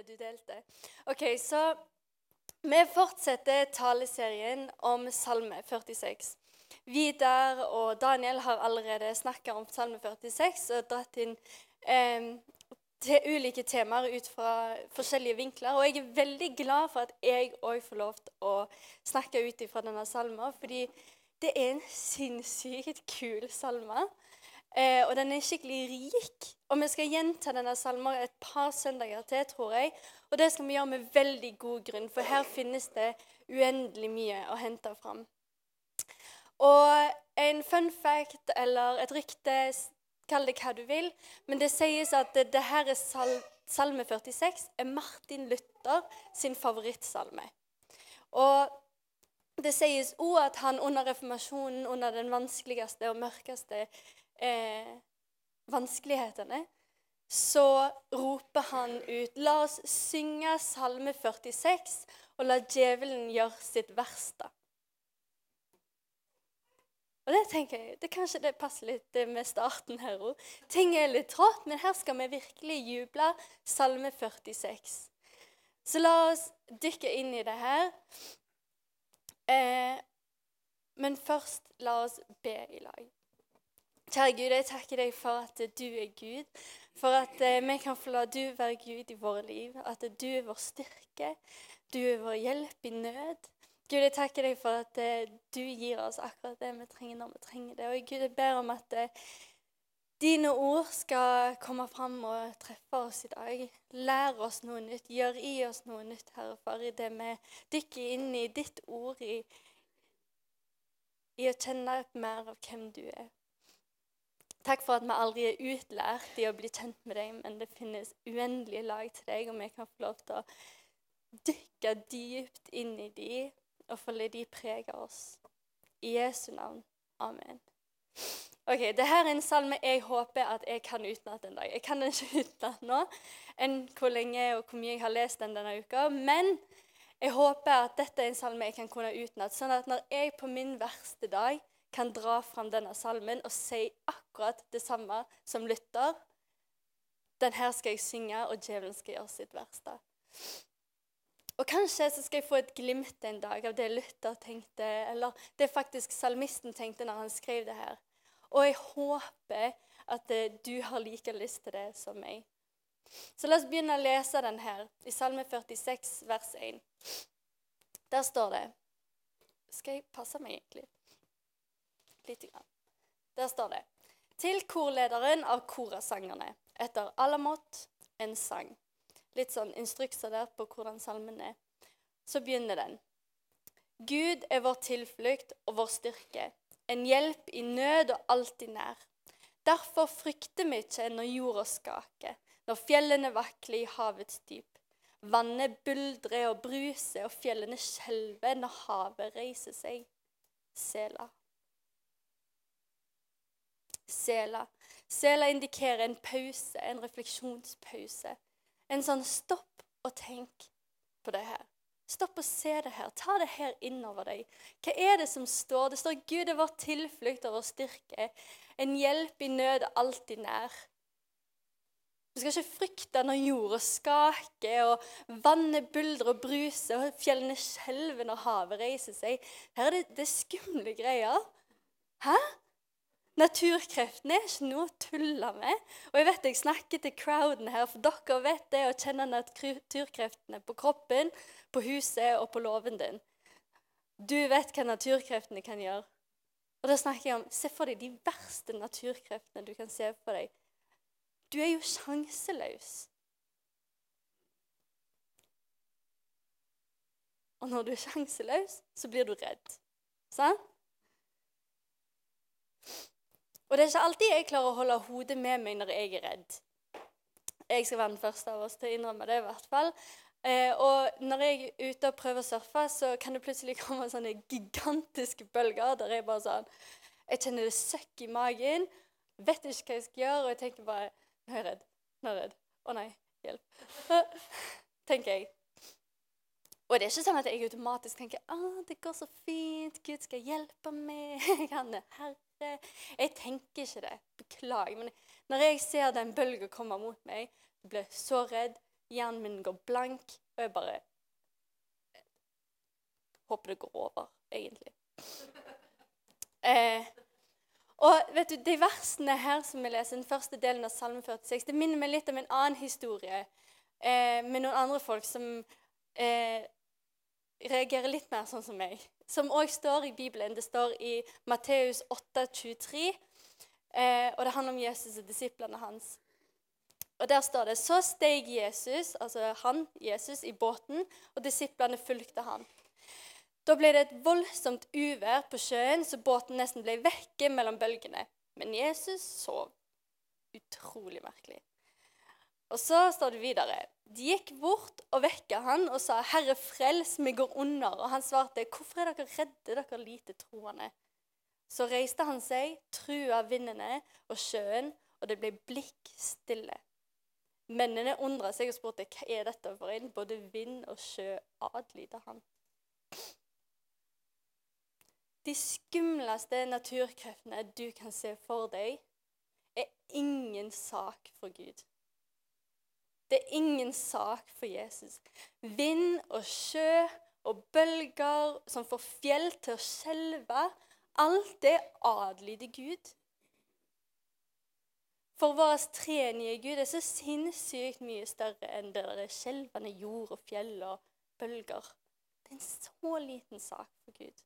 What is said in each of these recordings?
det du delte. Ok, så vi fortsetter taleserien om Salme 46. Vidar og Daniel har allerede snakka om Salme 46 og dratt inn eh, til ulike temaer ut fra forskjellige vinkler. Og jeg er veldig glad for at jeg òg får lov til å snakke ut fra denne salmen, fordi det er en sinnssykt kul salme. Eh, og den er skikkelig rik. Og vi skal gjenta denne salmen et par søndager til, tror jeg. Og det skal vi gjøre med veldig god grunn, for her finnes det uendelig mye å hente fram. Og en fun fact eller et rykte, kall det hva du vil, men det sies at det, her er sal, salme 46 er Martin Luther sin favorittsalme. Og det sies òg at han under reformasjonen, under den vanskeligste og mørkeste eh, vanskelighetene, så roper han ut La oss synge Salme 46 og la djevelen gjøre sitt verste. Og det tenker jeg, det Kanskje det passer litt med starten her òg. Ting er litt trått, men her skal vi virkelig juble. Salme 46. Så la oss dykke inn i det her. Eh, men først la oss be i lag. Kjære Gud, jeg takker deg for at du er Gud. For at eh, vi kan få la du være Gud i våre liv. At du er vår styrke. Du er vår hjelp i nød. Gud, jeg takker deg for at eh, du gir oss akkurat det vi trenger når vi trenger det. Og Gud, jeg ber om at eh, dine ord skal komme fram og treffe oss i dag. Lær oss noe nytt. Gjør i oss noe nytt, Herre Far, i det vi dykker inn i ditt ord, i, i å kjenne mer av hvem du er. Takk for at vi aldri er utlært i å bli kjent med deg, men det finnes uendelige lag til deg, og vi kan få lov til å dykke dypt inn i de og få la de prege oss. I Jesu navn. Amen. Ok, Dette er en salme jeg håper at jeg kan utenat en dag. Jeg kan den ikke utenat nå, enn hvor lenge og hvor mye jeg har lest den denne uka. Men jeg håper at dette er en salme jeg kan kunne utenat, sånn at når jeg på min verste dag kan dra fram denne salmen og si akkurat det samme som lytter. Den her skal jeg synge, og djevelen skal gjøre sitt verste. Og Kanskje så skal jeg få et glimt en dag av det Luther tenkte, eller det faktisk salmisten tenkte når han skrev det her. Og jeg håper at eh, du har like lyst til det som meg. Så la oss begynne å lese den her, i Salme 46, vers 1. Der står det Skal jeg passe meg, egentlig? lite grann. Der står det Til korlederen av korasangerne, etter Alamot en sang. Litt sånn instrukser der på hvordan salmen er. Så begynner den. Gud er vår tilflukt og vår styrke, en hjelp i nød og alltid nær. Derfor frykter vi ikke når jorda skaker, når fjellene vakler i havets dyp. Vannet buldrer og bruser, og fjellene skjelver når havet reiser seg. Sela. Sela. Sela indikerer en pause, en refleksjonspause. En sånn stopp og tenk på det her. Stopp og se det her. Ta det her innover deg. Hva er det som står? Det står Gud er vår tilflukt og vår styrke. En hjelp i nød alltid nær. Du skal ikke frykte når jorda skaker og vannet buldrer og bruser og fjellene skjelver når havet reiser seg. Her er det, det skumle greier. Hæ? Naturkreftene er ikke noe å tulle med. Og jeg vet jeg snakker til crowden her, for dere vet det å kjenne naturkreftene på kroppen, på huset og på låven din. Du vet hva naturkreftene kan gjøre. Og da snakker jeg om Se for deg de verste naturkreftene du kan se for deg. Du er jo sjanseløs. Og når du er sjanseløs, så blir du redd. Sant? Og det er ikke alltid jeg klarer å holde hodet med meg når jeg er redd. Jeg skal være den første av oss til å innrømme det, i hvert fall. Eh, og når jeg er ute og prøver å surfe, så kan det plutselig komme sånne gigantiske bølger der jeg bare sånn Jeg kjenner det søkk i magen, vet ikke hva jeg skal gjøre, og jeg tenker bare Nå er jeg redd. Nå er jeg redd. Å nei, hjelp. tenker jeg. Og det er ikke sånn at jeg automatisk tenker ah, det går så fint, Gud skal hjelpe meg, han er herre. Jeg tenker ikke det. Beklager. Men når jeg ser den bølga komme mot meg, jeg blir så redd, Hjernen min går blank, og jeg bare Håper det går over, egentlig. Eh, og vet du, De versene her som vi leser, den første delen av Salme 46, det minner meg litt om en annen historie eh, med noen andre folk som eh, reagerer litt mer sånn som meg. Som òg står i Bibelen. Det står i Matteus 8, 23, eh, og det handler om Jesus og disiplene hans. Og Der står det så steg Jesus, altså han, Jesus, i båten, og disiplene fulgte han. Da ble det et voldsomt uvær på sjøen, så båten nesten ble vekke mellom bølgene. Men Jesus sov. Utrolig merkelig. Og så står det videre. De gikk bort og vekka han og sa, 'Herre, frels, vi går under.' Og han svarte, 'Hvorfor er dere redde, dere lite troende?' Så reiste han seg, trua vindene og sjøen, og det ble blikk stille. Mennene undra seg og spurte, 'Hva er dette for en?' Både vind og sjø adlyder han. De skumleste naturkreftene du kan se for deg, er ingen sak for Gud. Det er ingen sak for Jesus. Vind og sjø og bølger som får fjell til å skjelve, alt det adlyder Gud. For vår trenige Gud er så sinnssykt mye større enn det der skjelvende jord og fjell og bølger. Det er en så liten sak for Gud.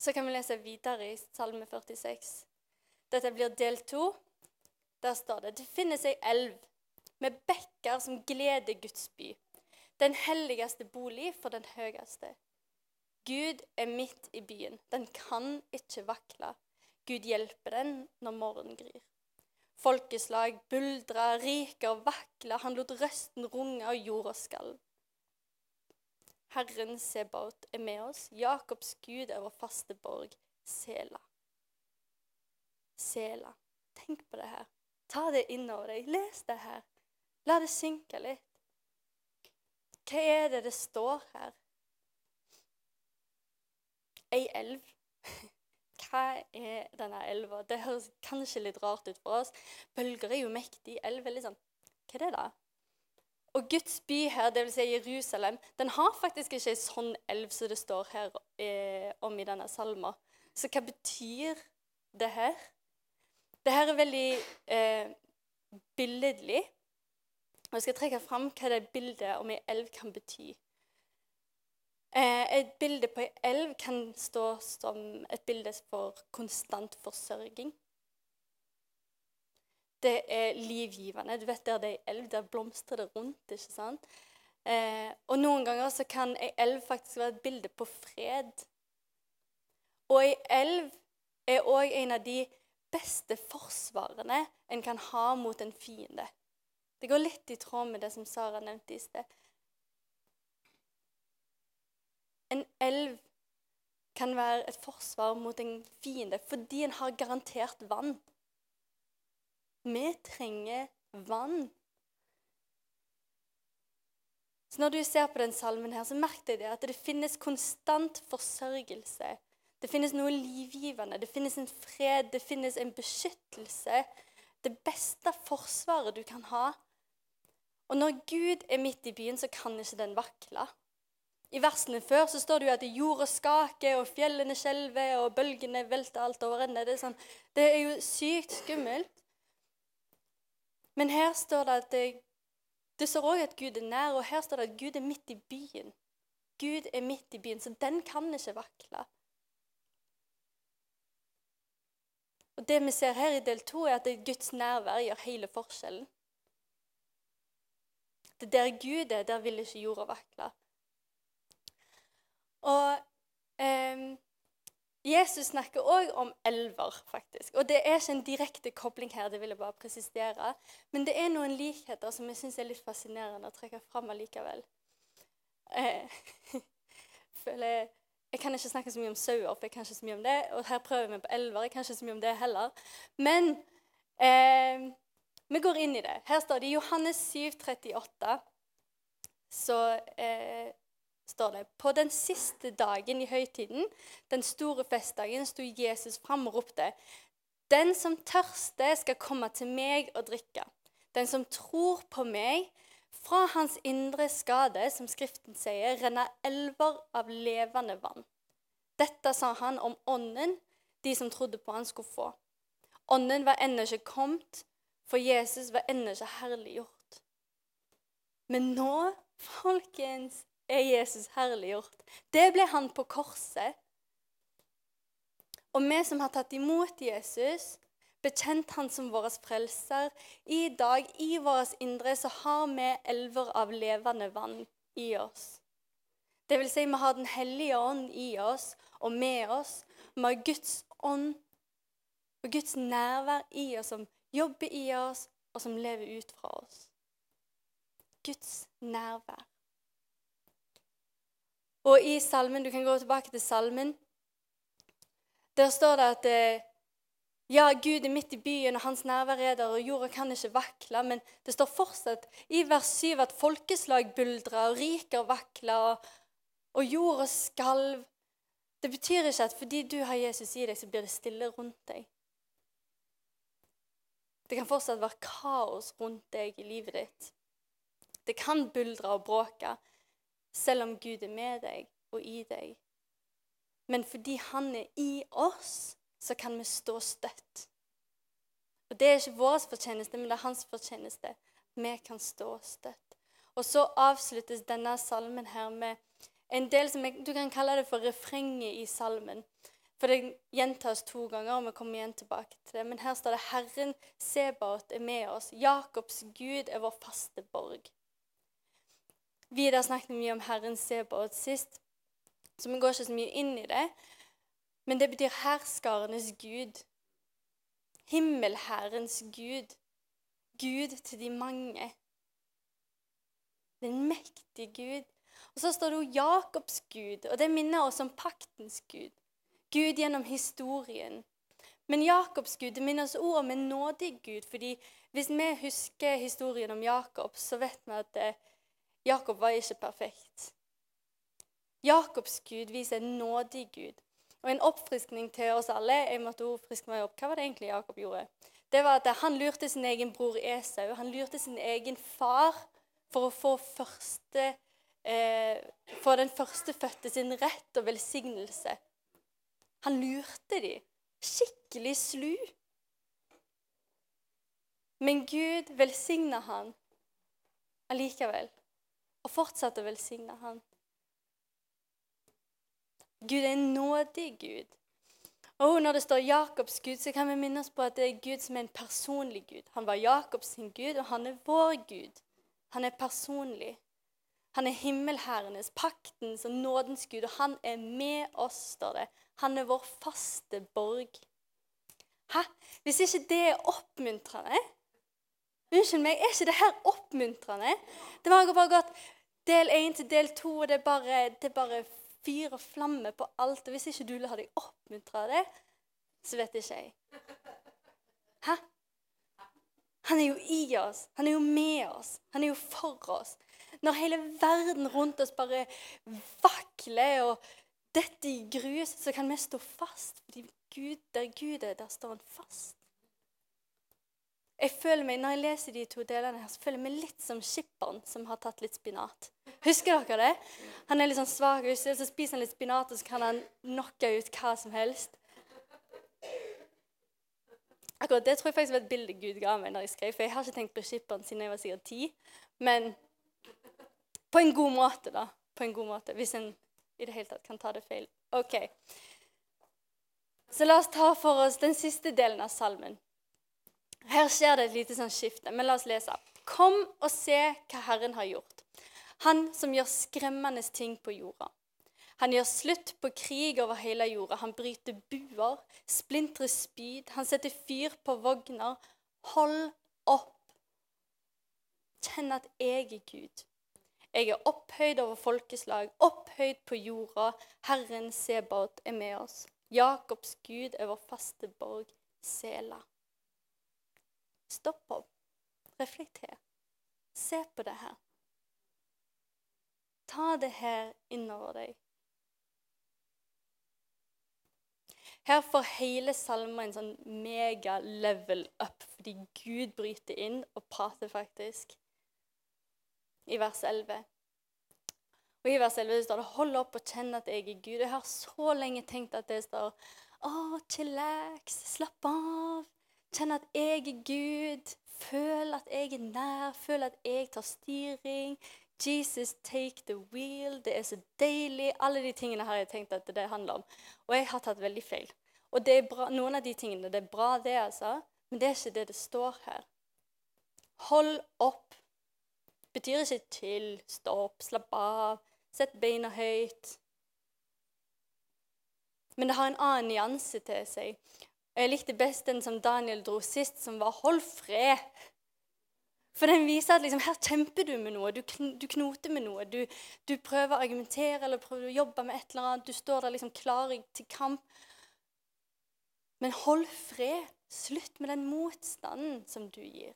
Så kan vi lese videre i Salme 46. Dette blir del to. Der står det det finnes ei elv med bekker som gleder Guds by, den helligste bolig for den høyeste. Gud er midt i byen. Den kan ikke vakle. Gud hjelper den når morgenen gryr. Folkeslag buldrer, riker, vakler. Han lot røsten runge og jorda skalv. Herren Sebaot er med oss. Jakobs Gud er vår faste borg. Sela. Sela. Tenk på det her. Ta det innover deg. Les det her. La det synke litt. Hva er det det står her? Ei elv. Hva er denne elva? Det høres kanskje litt rart ut for oss. Bølger er jo mektig. Elv er litt sånn Hva er det, da? Og Guds by her, dvs. Si Jerusalem, den har faktisk ikke ei sånn elv som det står her eh, om i denne salma. Så hva betyr det her? Det her er veldig eh, billedlig. Og jeg skal trekke fram hva det bildet om ei elv kan bety. Eh, et bilde på ei elv kan stå som et bilde for konstant forsørging. Det er livgivende. Du vet Der det er ei elv, der blomstrer det rundt. ikke sant? Eh, og Noen ganger så kan ei elv faktisk være et bilde på fred. Og ei elv er òg en av de beste forsvarene en kan ha mot en fiende. Det går litt i tråd med det som Sara nevnte i sted. En elv kan være et forsvar mot en fiende fordi en har garantert vann. Vi trenger vann. Så Når du ser på den salmen, her, så merk deg det at det finnes konstant forsørgelse. Det finnes noe livgivende, det finnes en fred, det finnes en beskyttelse. Det beste forsvaret du kan ha. Og når Gud er midt i byen, så kan ikke den vakle. I versene før så står det jo at jorda skaker, og fjellene skjelver, og bølgene velter alt over ende. Det, sånn, det er jo sykt skummelt. Men her står det at det, det står òg at Gud er nær, og her står det at Gud er midt i byen. Gud er midt i byen, så den kan ikke vakle. Og Det vi ser her i del to, er at Guds nærvær gjør hele forskjellen. Det der Gud er, der vil ikke jorda vakle. Og eh, Jesus snakker òg om elver, faktisk. Og det er ikke en direkte kobling her, det vil jeg bare presisere. Men det er noen likheter som jeg syns er litt fascinerende å trekke fram allikevel. Eh, føler jeg kan ikke snakke så mye om sauer, for jeg kan ikke så mye om det. Og her prøver vi på elver. Jeg kan ikke så mye om det heller. Men eh, vi går inn i det. Her står det i Johannes 7, 38, så eh, står det på den siste dagen i høytiden, den store festdagen, sto Jesus fram og ropte:" Den som tørster, skal komme til meg og drikke. Den som tror på meg, fra hans indre skade, som Skriften sier, renner elver av levende vann. Dette sa han om ånden de som trodde på han skulle få. Ånden var ennå ikke kommet, for Jesus var ennå ikke herliggjort. Men nå, folkens, er Jesus herliggjort. Det ble han på korset. Og vi som har tatt imot Jesus, bekjent han som vår frelser, i dag, i vårt indre, så har vi elver av levende vann i oss. Det vil si, vi har Den hellige ånd i oss og med oss. Vi har Guds ånd og Guds nærvær i oss, som jobber i oss, og som lever ut fra oss. Guds nærvær. Og i salmen, Du kan gå tilbake til salmen. Der står det at eh, ja, Gud er midt i byen, og hans nærvær er der, og jorda kan ikke vakle. Men det står fortsatt i vers 7 at folkeslag buldrer, og riker vakler, og, og jorda skalv. Det betyr ikke at fordi du har Jesus i deg, så blir det stille rundt deg. Det kan fortsatt være kaos rundt deg i livet ditt. Det kan buldre og bråke, selv om Gud er med deg og i deg. Men fordi Han er i oss, så kan vi stå støtt. Og Det er ikke vår fortjeneste, men det er hans fortjeneste. Vi kan stå støtt. Og så avsluttes denne salmen her med en del som jeg, Du kan kalle det for refrenget i salmen. For det gjentas to ganger, og vi kommer igjen tilbake til det. Men her står det 'Herren Sebaot er med oss'. Jakobs Gud er vår faste borg. Videre snakket mye om Herren Sebaot sist, så vi går ikke så mye inn i det. Men det betyr herskarenes Gud. Himmelhærens Gud. Gud til de mange. Den mektige Gud. Og så står det jo Jakobs Gud, og det minner oss om paktens Gud. Gud gjennom historien. Men Jakobs Gud det minner oss også om en nådig Gud. fordi hvis vi husker historien om Jakob, så vet vi at eh, Jakob var ikke perfekt. Jakobs Gud viser en nådig Gud. Og en oppfriskning til oss alle jeg måtte friske meg opp. Hva var det egentlig Jakob gjorde? Det var at Han lurte sin egen bror Esau. Han lurte sin egen far for å få, første, eh, få den førstefødte sin rett og velsignelse. Han lurte de. Skikkelig slu. Men Gud velsigna han allikevel, og fortsatte å velsigne han. Gud er en nådig Gud. Og når det står Jakobs Gud, så kan vi minne oss på at det er Gud som er en personlig Gud. Han var Jakobs sin Gud, og han er vår Gud. Han er personlig. Han er himmelherrenes, paktens og nådens Gud, og han er med oss, står det. Han er vår faste borg. Hæ? Hvis ikke det er oppmuntrende Unnskyld meg, er ikke det her oppmuntrende? Det var bare gått del én til del to, og det er bare, det er bare fyr og flamme på alt. Og hvis ikke du lar deg oppmuntre av det, så vet ikke jeg. Hæ? Han er jo i oss. Han er jo med oss. Han er jo for oss. Når hele verden rundt oss bare vakler og dette i grus, så kan vi stå fast. Fordi Gud, der Gud er, der står han fast. Jeg føler meg, Når jeg leser de to delene, her, så føler jeg meg litt som skipperen som har tatt litt spinat. Husker dere det? Han er litt sånn svak, og så spiser han litt spinat, og så kan han knocke ut hva som helst. Akkurat Det tror jeg faktisk var et bilde Gud ga meg når jeg skrev. For jeg har ikke tenkt på skipperen siden jeg var sikkert ti. Men på en god måte, da. På en god måte, Hvis en i det hele tatt kan ta det feil. Ok. Så la oss ta for oss den siste delen av salmen. Her skjer det et lite sånn skifte, men la oss lese. Kom og se hva Herren har gjort. Han som gjør skremmende ting på jorda. Han gjør slutt på krig over hele jorda. Han bryter buer, splintrer spyd. Han setter fyr på vogner. Hold opp. Kjenn at jeg er Gud. Jeg er opphøyd over folkeslag, opphøyd på jorda. Herren Sebaot er med oss. Jakobs Gud er vår faste borg, Sela. Stopp opp. Reflekter. Se på det her. Ta det her innover deg. Her får hele salmen en sånn mega level up, fordi Gud bryter inn og prater faktisk. I vers 11. Og I vers 11 står det 'hold opp og kjenn at jeg er Gud'. Jeg har så lenge tenkt at det står 'Å, chillax, slapp av'. Kjenn at jeg er Gud. Føl at jeg er nær. Føl at jeg tar styring. Jesus, take the wheel. Det er så deilig. Alle de tingene har jeg tenkt at det handler om. Og jeg har tatt veldig feil. Og det er bra, noen av de tingene det er bra, det, altså. Men det er ikke det det står her. Hold opp. Betyr ikke chill, stopp, slapp av, sett beina høyt. Men det har en annen nyanse til seg. Jeg likte best den som Daniel dro sist, som var 'hold fred'. For den viser at liksom, her kjemper du med noe, du, kn du knoter med noe. Du, du, prøver å argumentere eller prøver å jobbe med et eller annet. Du står der liksom klar til kamp. Men hold fred. Slutt med den motstanden som du gir.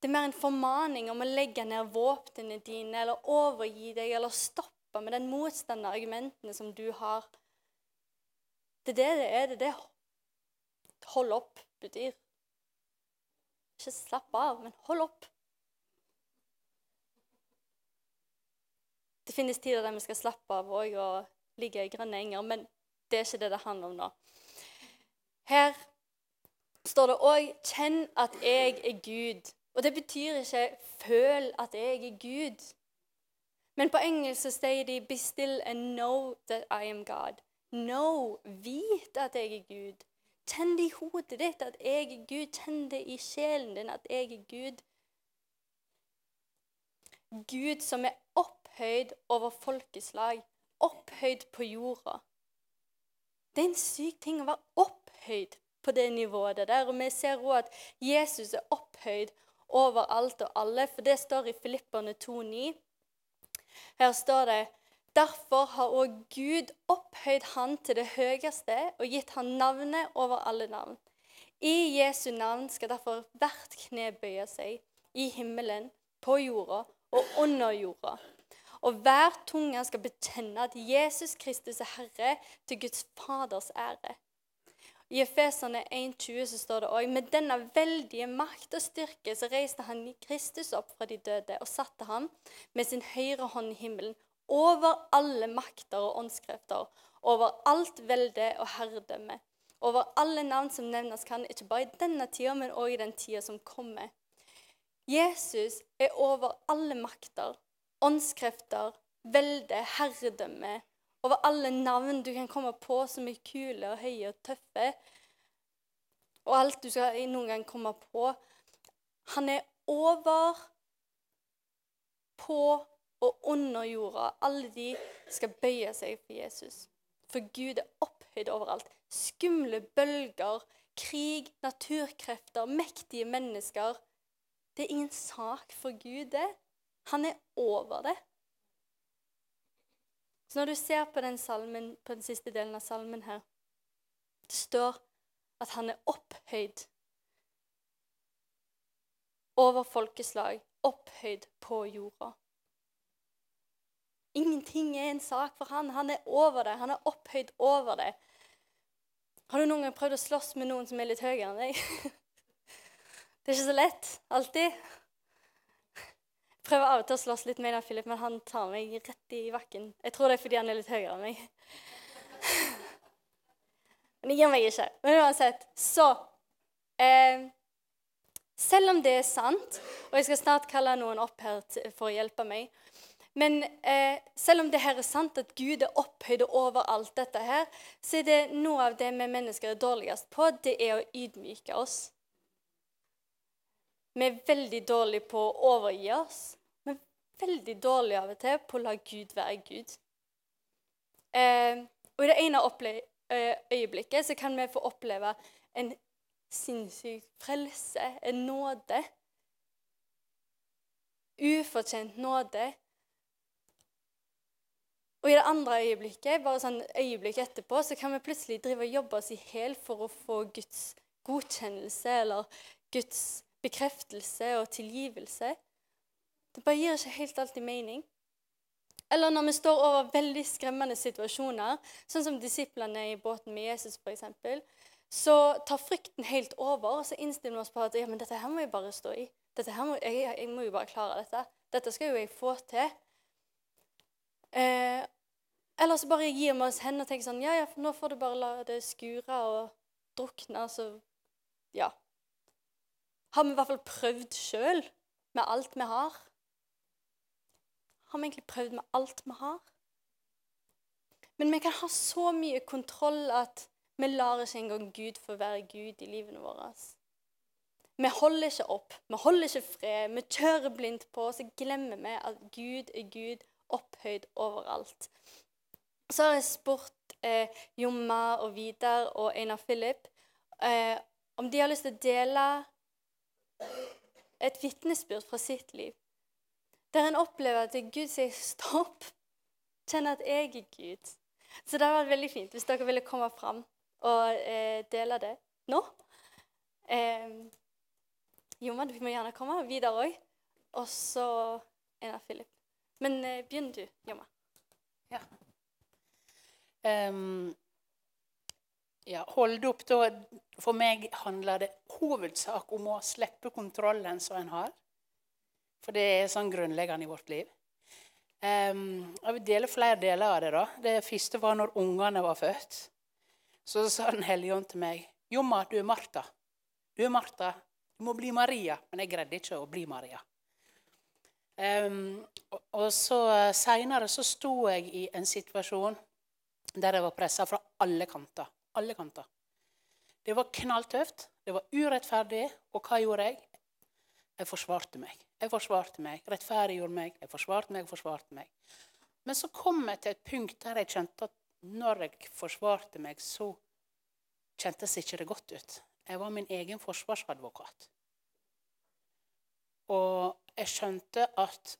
Det er mer en formaning om å legge ned våpnene dine eller overgi deg eller stoppe med den motstanden og argumentene som du har. Det er det det er. Det det hold opp betyr. Ikke slapp av, men hold opp. Det finnes tider der vi skal slappe av og ligge i grønne enger, men det er ikke det det handler om nå. Her står det òg 'kjenn at jeg er Gud'. Og det betyr ikke 'føl at jeg er Gud'. Men på engelsk så sier de 'be still and know that I am God'. Know, vit at jeg er Gud. Tenn det i hodet ditt at jeg er Gud. Tenn det i sjelen din at jeg er Gud. Gud som er opphøyd over folkeslag, opphøyd på jorda. Det er en syk ting å være opphøyd på det nivået der. Og vi ser òg at Jesus er opphøyd over alt og alle, for det står i Filipperne 2,9. Her står det Derfor har òg Gud opphøyd han til det høyeste og gitt han navnet over alle navn. I Jesu navn skal derfor hvert kne bøye seg, i himmelen, på jorda og under jorda. Og hver tunge skal bekjenne at Jesus Kristus er Herre, til Guds Faders ære. I Efeserne 1,20 så står det òg med denne veldige makt og styrke så reiste han Kristus opp fra de døde og satte ham med sin høyre hånd i himmelen over alle makter og åndskrefter, over alt velde og herredømme, over alle navn som nevnes kan, ikke bare i denne tida, men også i den tida som kommer. Jesus er over alle makter, åndskrefter, velde, herredømme, over alle navn du kan komme på som er kule og høye og tøffe, og alt du skal noen gang komme på. Han er over, på og under jorda. Alle de skal bøye seg for Jesus. For Gud er opphøyd overalt. Skumle bølger, krig, naturkrefter, mektige mennesker. Det er ingen sak for Gud, det. Han er over det. Så når du ser på den, salmen, på den siste delen av salmen her, det står at han er opphøyd over folkeslag, opphøyd på jorda. Ingenting er en sak for han. Han er over det. Han er opphøyd over det. Har du noen gang prøvd å slåss med noen som er litt høyere enn deg? Det er ikke så lett alltid. Jeg prøver av og til å slåss litt med Philip, men han tar meg rett i bakken. Jeg tror det er fordi han er litt høyere enn meg. Men det gir meg ikke. Men uansett, så eh, Selv om det er sant, og jeg skal snart kalle noen opp her for å hjelpe meg men eh, selv om det her er sant, at Gud er opphøyd over alt dette her, så er det noe av det vi mennesker er dårligst på, det er å ydmyke oss. Vi er veldig dårlige på å overgi oss. Vi er veldig dårlige av og til på å la Gud være Gud. Eh, og i det ene eh, øyeblikket så kan vi få oppleve en sinnssyk frelse, en nåde. Ufortjent nåde og i det andre øyeblikket, bare sånn øyeblikk etterpå, så kan vi plutselig drive og jobbe oss i hæl for å få Guds godkjennelse eller Guds bekreftelse og tilgivelse. Det bare gir ikke helt alltid mening. Eller når vi står over veldig skremmende situasjoner, sånn som disiplene i båten med Jesus f.eks., så tar frykten helt over, og så innstiller vi oss på at ja, men dette her må jeg bare stå i. Dette her må, jeg, jeg må jo bare klare dette. Dette skal jo jeg få til. Eh, eller så bare gir vi oss hen og tenker sånn Ja, ja, nå får du bare la det skure og drukne, så Ja. Har vi i hvert fall prøvd sjøl med alt vi har? Har vi egentlig prøvd med alt vi har? Men vi kan ha så mye kontroll at vi lar ikke engang Gud få være Gud i livene våre. Vi holder ikke opp, vi holder ikke fred, vi kjører blindt på, og så glemmer vi at Gud er Gud opphøyd overalt. Så har jeg spurt eh, Jomma og Vidar og Einar Philip eh, om de har lyst til å dele et vitnesbyrd fra sitt liv. Der en opplever at Gud sier stopp, kjenner at jeg er Gud. Så det hadde vært veldig fint hvis dere ville komme fram og eh, dele det nå. Eh, Jomma, du må gjerne komme. Vidar òg. Og så Einar Philip. Men eh, begynn du, Jomma. Ja. Um, ja, holde opp da For meg handler det hovedsak om å slippe kontrollen som en har. For det er sånn grunnleggende i vårt liv. Um, jeg vil dele flere deler av det. da. Det første var når ungene var født. Så sa Den hellige ånd til meg Jomma, du er Martha. Du er Martha. Du må bli Maria. Men jeg greide ikke å bli Maria. Um, og, så Seinere så sto jeg i en situasjon der jeg var pressa fra alle kanter. Alle kanter. Det var knalltøft, det var urettferdig, og hva gjorde jeg? Jeg forsvarte meg. Jeg forsvarte meg, rettferdiggjorde meg, jeg forsvarte meg, forsvarte meg. Men så kom jeg til et punkt der jeg kjente at når jeg forsvarte meg, så kjentes ikke det godt ut. Jeg var min egen forsvarsadvokat. Og jeg skjønte at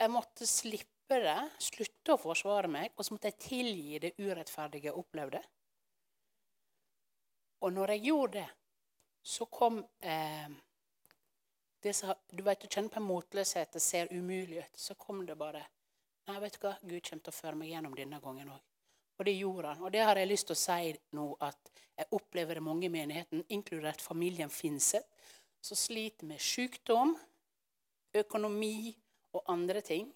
jeg måtte slippe det, slutte å forsvare meg, og så måtte jeg tilgi det urettferdige jeg opplevde. Og når jeg gjorde det, så kom eh, det som, Du vet, du kjenner på en motløshet, det ser umulig ut. Så kom det bare Nei, vet du hva, Gud kommer til å føre meg gjennom denne gangen òg. Og det gjorde han. Og det har jeg lyst til å si nå, at jeg opplever det mange i menigheten, inkludert familien Finseth, som sliter med sykdom, økonomi og andre ting.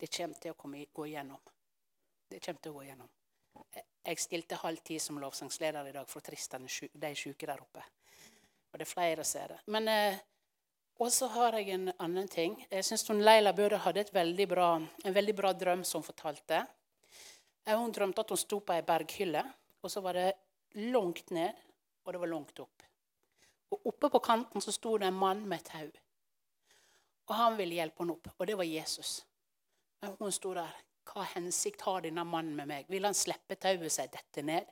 Det kommer til å komme, gå igjennom. Det kommer til å gå igjennom. Jeg stilte halv ti som lovsangsleder i dag for Tristan, de sjuke der oppe. Og det er flere som er det. Men eh, også har jeg en annen ting. Jeg syns Leila Bøhre hadde veldig bra, en veldig bra drøm som hun fortalte. Hun drømte at hun sto på ei berghylle, og så var det langt ned, og det var langt opp. Og Oppe på kanten så sto det en mann med tau. Og han ville hjelpe henne opp, og det var Jesus. Men hun sto der. Hva hensikt har denne mannen med meg? Vil han slippe tauet seg dette ned?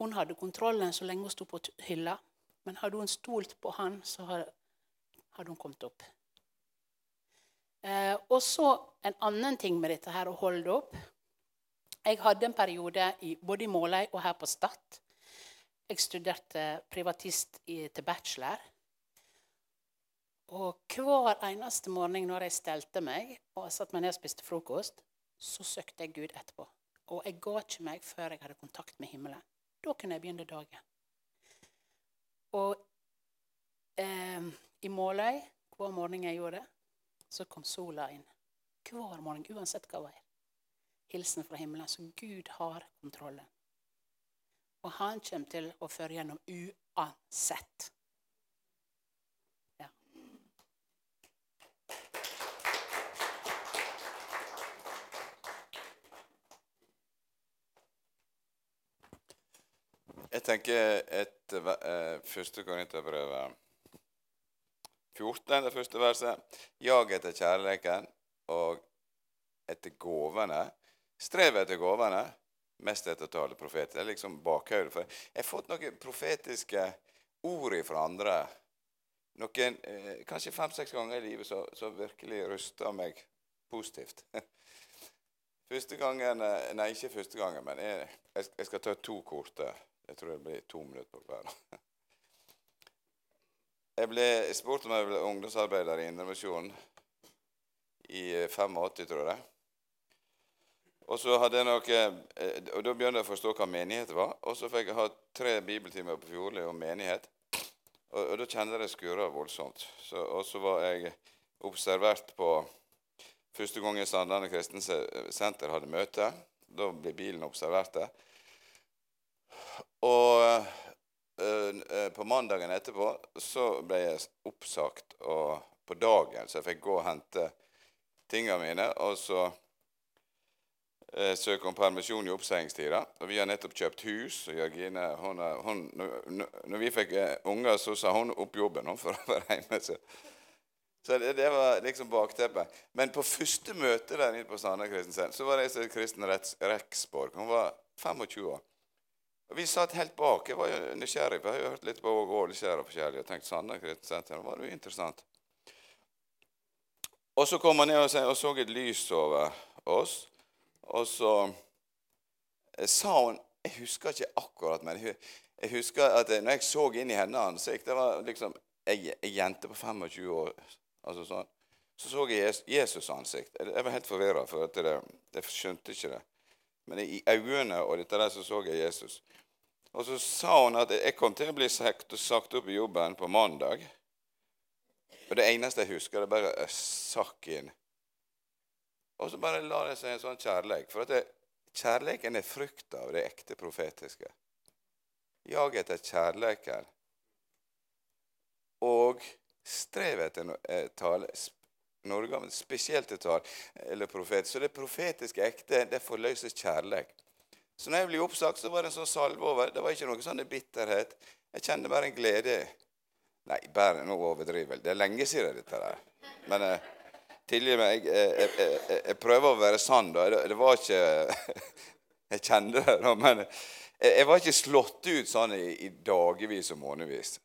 Hun hadde kontrollen så lenge hun sto på hylla, men hadde hun stolt på han, så hadde hun kommet opp. Eh, og så en annen ting med dette her å holde opp. Jeg hadde en periode i, både i Måløy og her på Stad. Jeg studerte privatist i, til bachelor. Og hver eneste morgen når jeg stelte meg og satte meg ned og spiste frokost, så søkte jeg Gud etterpå. Og jeg ga ikke meg før jeg hadde kontakt med himmelen. Da kunne jeg begynne dagen. Og eh, i Måløy, hver morgen jeg gjorde det, så kom sola inn. Hver morgen, uansett hva vær. hilsen fra himmelen. Så Gud har kontrollen. Og han kommer til å føre gjennom uansett. Jeg tenker et uh, første Korinterbrev 14, det første verset. Jag etter kjærleiken og etter gåvene Strev etter gåvene, mest etter tale profeter. Det er liksom bakhodet. For jeg har fått noen profetiske ord fra andre. Noen, eh, kanskje fem-seks ganger i livet som virkelig rusta meg positivt. Første gangen eh, Nei, ikke første gangen, men jeg, jeg skal ta to korte. Jeg tror det blir to minutter på hver. Jeg ble spurt om jeg ble ungdomsarbeider i Indremisjonen i 85, tror jeg. Og så hadde jeg noe, eh, og da begynte jeg å forstå hva menighet var. Og så fikk jeg ha tre bibeltimer på Fjordli om menighet. Og, og da kjente jeg det skurra voldsomt. Så, og så var jeg observert på Første gang Sandane kristensenter hadde møte. Da ble bilen observert der. Og øh, på mandagen etterpå så ble jeg oppsagt på dagen, så jeg fikk gå og hente tingene mine. Og så eh, søke om permisjon i oppseggingstida. Og vi har nettopp kjøpt hus. og Jørgine, hun, hun, når, vi fikk eh, unger, så sa hun opp jobben hun, for å være hjemme. Så, så det, det, var liksom bakteppet. Men på første møte der nede på Kristensen, så var det en Kristen Reksborg. Hun var 25 år. Og Vi satt helt bak. Jeg var nysgjerrig. for Jeg har hørt litt på Åleskjær og forskjellig. og tenkt Kristensenter, det var jo interessant. Og så kom han ned og, så et lys over oss. Og så eh, sa hun Jeg husker ikke akkurat, men jeg husker at når jeg så inn i hennes ansikt Det var liksom ei jente på 25 år. altså sånn, Så så jeg Jesus' ansikt. Jeg var helt forvirra, for det, jeg skjønte ikke det. Men i øynene og dette der så så jeg Jesus. Og så sa hun at jeg kom til å bli sagt, opp i jobben på mandag. Og det eneste jeg husker, det bare sakk inn. Og så bare la det seg en sånn kjærleik. For at det, kjærleiken er frukta av det ekte profetiske. Jag etter kjærleiken og strev etter eh, tale, Norge, spesielt et eller profet. Så det profetiske ekte, det forløses kjærlighet. Så når jeg ble oppsagt, så var det en sånn salve over. Det var ikke noe sånn bitterhet. Jeg kjente bare en glede. Nei, bare nå overdriver jeg. Det er lenge siden dette der. Men eh, tilgi meg. Jeg, jeg, jeg, jeg, prøver å være sann, da. Det, var ikke Jeg kjente det, da. Men jeg, var ikke slått ut sånn i, i dagevis og månedsvis.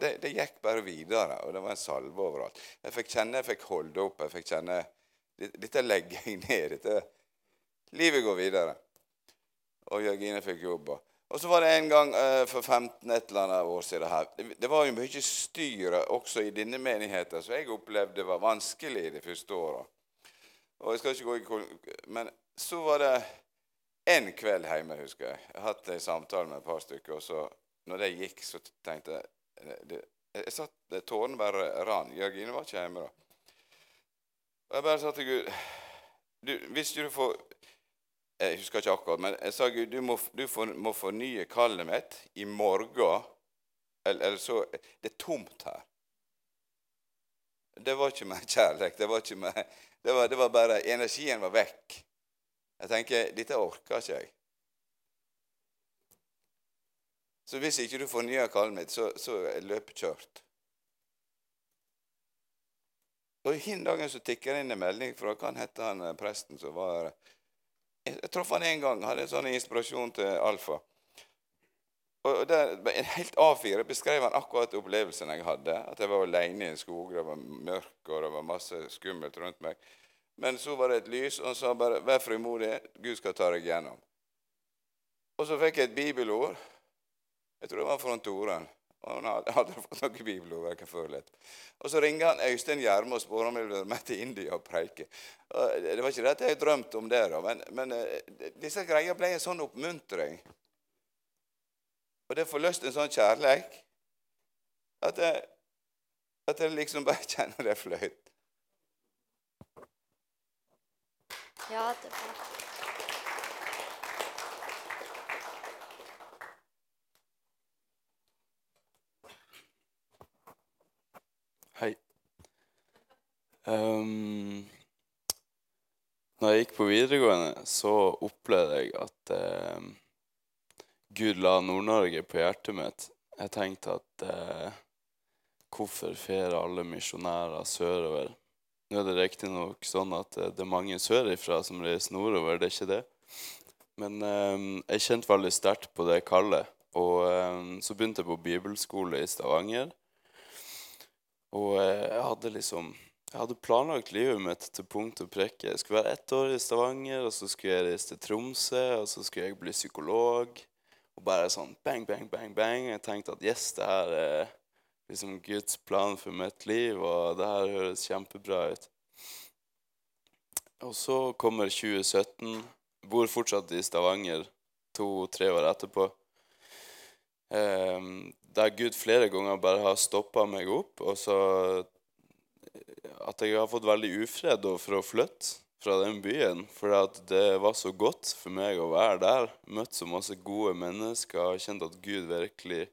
Det, det, gikk bare videre, og det var en salve overalt. Jeg fikk kjenne jeg fikk holde opp. jeg fikk kjenne, Dette legger jeg ned. Dette, livet går videre. Og Jørgine fikk jobb. Og så var det en gang uh, for 15 et eller annet år siden her. Det, var jo mye styr også i denne menigheten, så jeg opplevde var vanskelig de første åra. Og jeg skal ikke gå i Men så var det en kveld hjemme, husker jeg. Jeg hatt en samtale med et par stykker. og så når det gikk, så tenkte jeg Jeg satt Tårene bare rann. Jørgine var ikke hjemme da. Og jeg bare sa til Gud du, Hvis du får jeg husker ikke akkurat, men jeg sa Gud, du må, du må fornye kallet mitt i morgen. Eller, eller, så Det er tomt her. Det var ikke mer kjærlighet. Det var, ikke mer, det var, det var bare Energien var vekk. Jeg tenker dette orker ikke jeg. Så hvis ikke du fornyer kallet mitt, så, så er løpet kjørt. Og Hin dagen så tikker det inn en melding fra hva het han eh, presten som var jeg traff han én gang. Hadde en sånn inspirasjon til Alfa. Og der, en Helt A4 beskrev han akkurat opplevelsen jeg hadde. At jeg var alene i en skog, det var mørkt og det var masse skummelt rundt meg. Men så var det et lys, og han sa bare 'Vær frimodig, Gud skal ta deg gjennom'. Og så fikk jeg et bibelord. Jeg tror det var fra Toren. Og han hadde, fått noe bibelord før litt. Og så ringer han Øystein Gjerme og spør om jeg vil være med til India og preike. Og det var ikke det at jeg drømte om da, men, men eh, disse greiene ble en sånn oppmuntring. Og det forløste en sånn kjærleik at jeg, at jeg liksom bare kjenner det fløyt. Ja, det var Um, når jeg gikk på videregående, så opplevde jeg at uh, Gud la Nord-Norge på hjertet mitt. Jeg tenkte at uh, hvorfor fer alle misjonærer sørover? Nå er det riktignok sånn at uh, det er mange sørifra som reiser nordover, det er ikke det. Men um, jeg kjente veldig sterkt på det kallet. Og um, så begynte jeg på bibelskole i Stavanger. Og eh, jeg hadde liksom jeg hadde planlagt livet mitt til punkt og prikke. Jeg skulle være ett år i Stavanger, og så skulle jeg reise til Tromsø, og så skulle jeg bli psykolog. Og bare sånn bang, bang, bang, bang. Jeg tenkte at yes, det her er liksom Guds plan for mitt liv, og det her høres kjempebra ut. Og så kommer 2017, bor fortsatt i Stavanger to-tre år etterpå. Eh, der Gud flere ganger bare har stoppa meg opp, og så at jeg har fått veldig ufred for å flytte fra den byen. For det var så godt for meg å være der. Møtt så masse gode mennesker. Kjent at Gud virkelig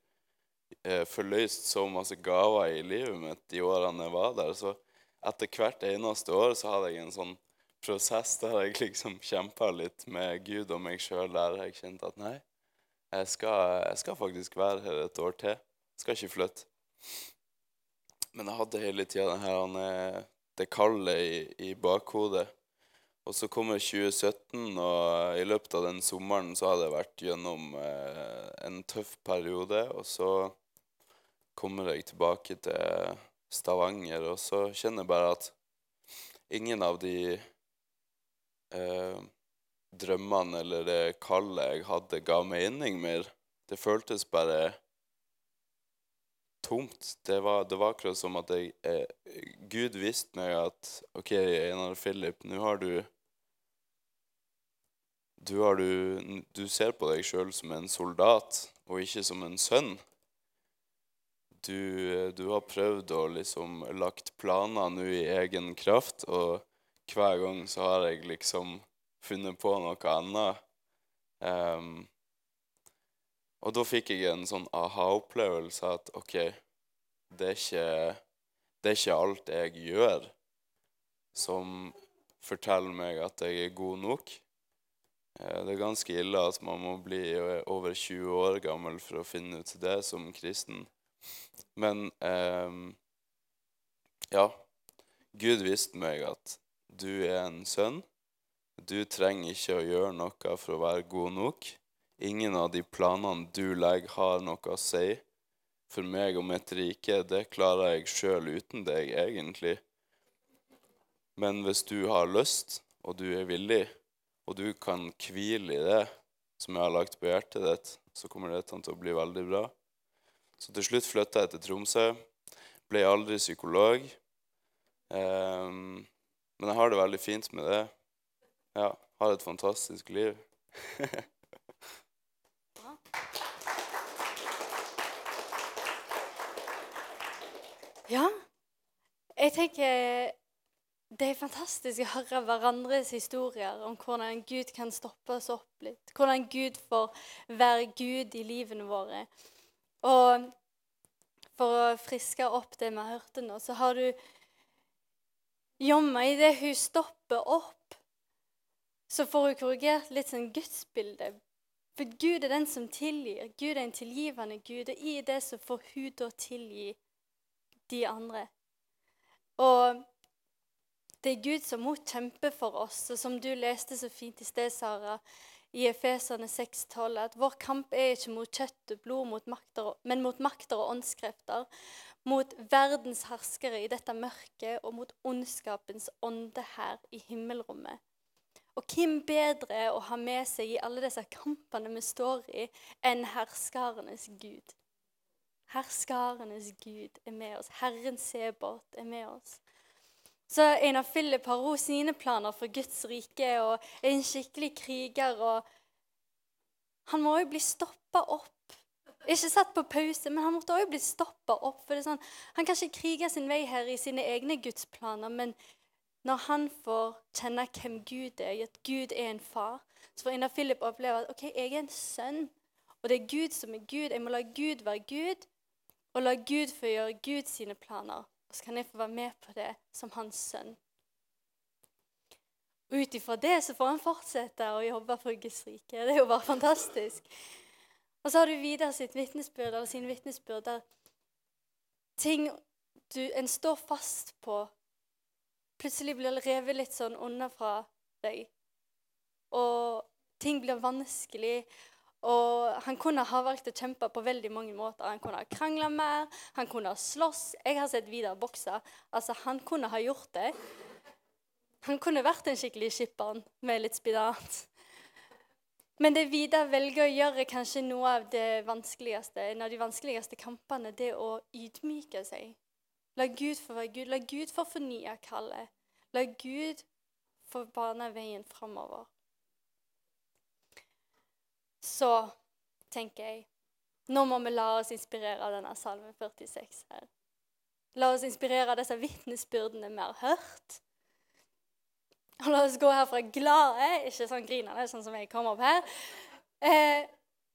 eh, forløst så masse gaver i livet mitt de årene jeg var der. Så etter hvert eneste år så hadde jeg en sånn prosess der jeg liksom kjempa litt med Gud og meg sjøl, der jeg kjente at nei, jeg skal, jeg skal faktisk være her et år til. Jeg skal ikke flytte. Men jeg hadde hele tida det kallet i, i bakhodet. Og så kommer 2017, og i løpet av den sommeren så hadde jeg vært gjennom eh, en tøff periode. Og så kommer jeg tilbake til Stavanger, og så kjenner jeg bare at ingen av de eh, drømmene eller det kallet jeg hadde, ga mening mer. Det føltes bare tomt. Det var, det var akkurat som at jeg, eh, Gud visste meg at OK, Einar Philip, nå har du du, har du, du ser på deg sjøl som en soldat og ikke som en sønn. Du, du har prøvd å liksom lagt planer nå i egen kraft, og hver gang så har jeg liksom funnet på noe annet. Um, og da fikk jeg en sånn aha-opplevelse at OK, det er, ikke, det er ikke alt jeg gjør som forteller meg at jeg er god nok. Eh, det er ganske ille at man må bli over 20 år gammel for å finne ut det som kristen. Men eh, ja, Gud viste meg at du er en sønn. Du trenger ikke å gjøre noe for å være god nok. Ingen av de planene du legger, har noe å si. For meg og mitt rike, det klarer jeg sjøl uten deg, egentlig. Men hvis du har lyst, og du er villig, og du kan hvile i det som jeg har lagt på hjertet ditt, så kommer dette til å bli veldig bra. Så til slutt flytta jeg til Tromsø. Ble aldri psykolog. Um, men jeg har det veldig fint med det. Ja, har et fantastisk liv. ja. Jeg tenker det er fantastisk å høre hverandres historier om hvordan Gud kan stoppe oss opp litt. Hvordan Gud får være Gud i livene våre. Og for å friske opp det vi hørte nå, så har du Jomma, idet hun stopper opp, så får hun korrigert litt sånn gudsbilde. For Gud er den som tilgir. Gud er en tilgivende Gud. Og i det så får hun da tilgi de andre. Og det er Gud som må kjempe for oss. Og som du leste så fint i sted, Sara, i Efeserne 6,12, at vår kamp er ikke mot kjøtt og blod, mot makter, men mot makter og åndskrefter. Mot verdens herskere i dette mørket og mot ondskapens ånde her i himmelrommet. Og hvem bedre å ha med seg i alle disse kampene vi står i, enn herskarenes Gud? Herskarenes Gud er med oss. Herren Sebot er med oss. Så Einar Philip har ro sine planer for Guds rike og er en skikkelig kriger. og Han må jo bli stoppa opp. Ikke satt på pause, men han måtte òg bli stoppa opp. for det er sånn, Han kan ikke krige sin vei her i sine egne gudsplaner, men når han får kjenne hvem Gud er, at Gud er en far, så får Einar Philip oppleve at ok, jeg er en sønn, og det er Gud som er Gud. Jeg må la Gud være Gud, og la Gud få gjøre Gud sine planer. Og så kan jeg få være med på det som hans sønn. Ut ifra det så får han fortsette å jobbe for Guds rike. Det er jo bare fantastisk. Og så har du videre sitt vitnesbyrd, eller sine vitnesbyrd der ting du, en står fast på, plutselig blir revet litt sånn unna fra deg. Og ting blir vanskelig, og han kunne ha valgt å kjempe på veldig mange måter. Han kunne ha krangla mer, han kunne ha slåss. Jeg har sett Vidar bokse. Altså, han kunne ha gjort det. Han kunne vært en skikkelig skipper med litt spinat. Men det Vidar velger å gjøre, kanskje noe av det vanskeligste, en av de vanskeligste kampene, det å ydmyke seg. La Gud få være Gud. La Gud få fornye kallet. La Gud få bane veien framover. Så tenker jeg nå må vi la oss inspirere av denne salme 46 her. La oss inspirere av disse vitnesbyrdene vi har hørt. Og la oss gå herfra glade, ikke sånn grinende, sånn som jeg kom opp her. Eh,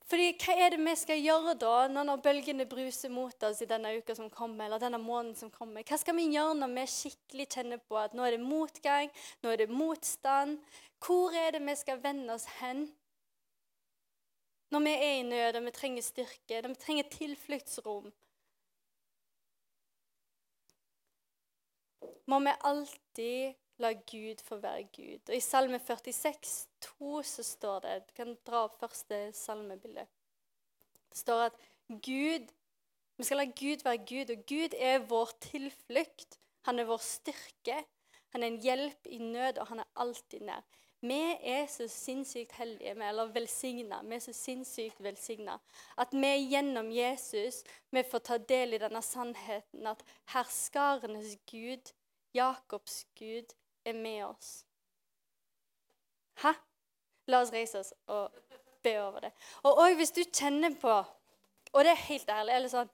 fordi hva er det vi skal gjøre da, når bølgene bruser mot oss i denne uka som kommer, eller denne måneden som kommer? Hva skal vi gjøre når vi skikkelig kjenner på at nå er det motgang, nå er det motstand? Hvor er det vi skal vende oss hen? Når vi er i nød og vi trenger styrke, når vi trenger tilfluktsrom. Må vi alltid la Gud få være Gud. Og I Salme 46, 2, så står det Du kan dra opp første salmebilde. Det står at Gud Vi skal la Gud være Gud, og Gud er vår tilflukt. Han er vår styrke. Han er en hjelp i nød, og han er alltid nær. Vi er så sinnssykt heldige, eller velsigna. Vi er så sinnssykt velsigna at vi gjennom Jesus vi får ta del i denne sannheten at herskarenes Gud, Jakobs Gud, er med oss. Hæ? La oss reise oss og be over det. Og hvis du kjenner på Og det er helt ærlig eller sånn,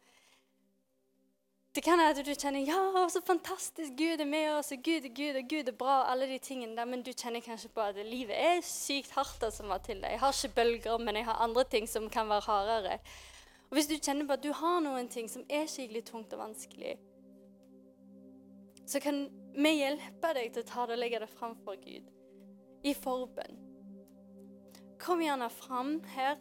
Det kan være at du kjenner ja, så fantastisk, Gud er med oss, og Gud er Gud, og Gud er bra, alle de tingene der, men du kjenner kanskje på at livet er sykt hardt som Mathilde. Jeg har ikke bølger, men jeg har andre ting som kan være hardere. Og Hvis du kjenner på at du har noen ting som er skikkelig tungt og vanskelig, så kan vi hjelpe deg til å ta det og legge det fram for Gud i forbønn. Kom gjerne fram her,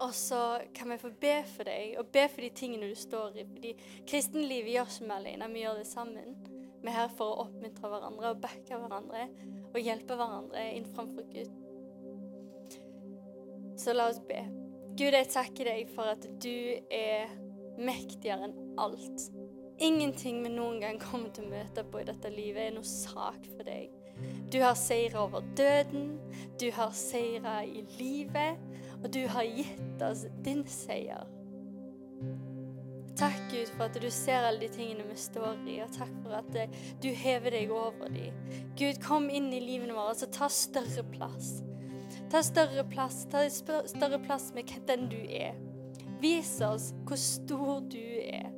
og så kan vi få be for deg og be for de tingene du står i. Fordi kristenlivet gjør ikke vi alene, vi gjør det sammen. Vi er her for å oppmuntre hverandre og backe hverandre og hjelpe hverandre inn framfor Gud. Så la oss be. Gud, jeg takker deg for at du er mektigere enn alt. Ingenting vi noen gang kommer til å møte på i dette livet, er noe sak for deg. Du har seira over døden, du har seira i livet, og du har gitt oss din seier. Takk, Gud, for at du ser alle de tingene vi står i, og takk for at eh, du hever deg over dem. Gud, kom inn i livene våre og ta større plass. Ta større plass, ta større plass med den du er. Vis oss hvor stor du er.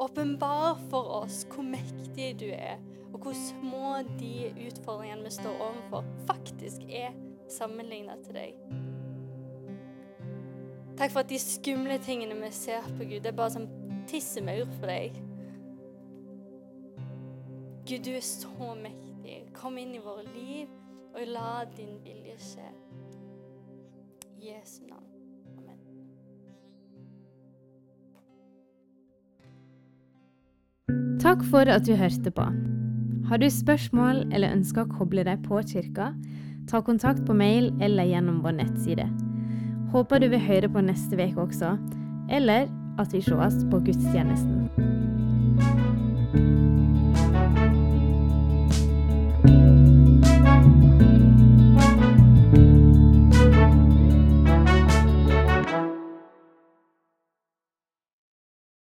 Åpenbar for oss hvor mektig du er, og hvor små de utfordringene vi står overfor, faktisk er sammenligna til deg. Takk for at de skumle tingene vi ser på Gud, det er bare som tissemaur for deg. Gud, du er så mektig. Kom inn i våre liv, og la din vilje skje. I Jesu navn. Amen. Takk for at du hørte på. Har du spørsmål eller ønsker å koble deg på kirka, ta kontakt på mail eller gjennom vår nettside. Håper du vil høre på neste uke også, eller at vi sees på gudstjenesten.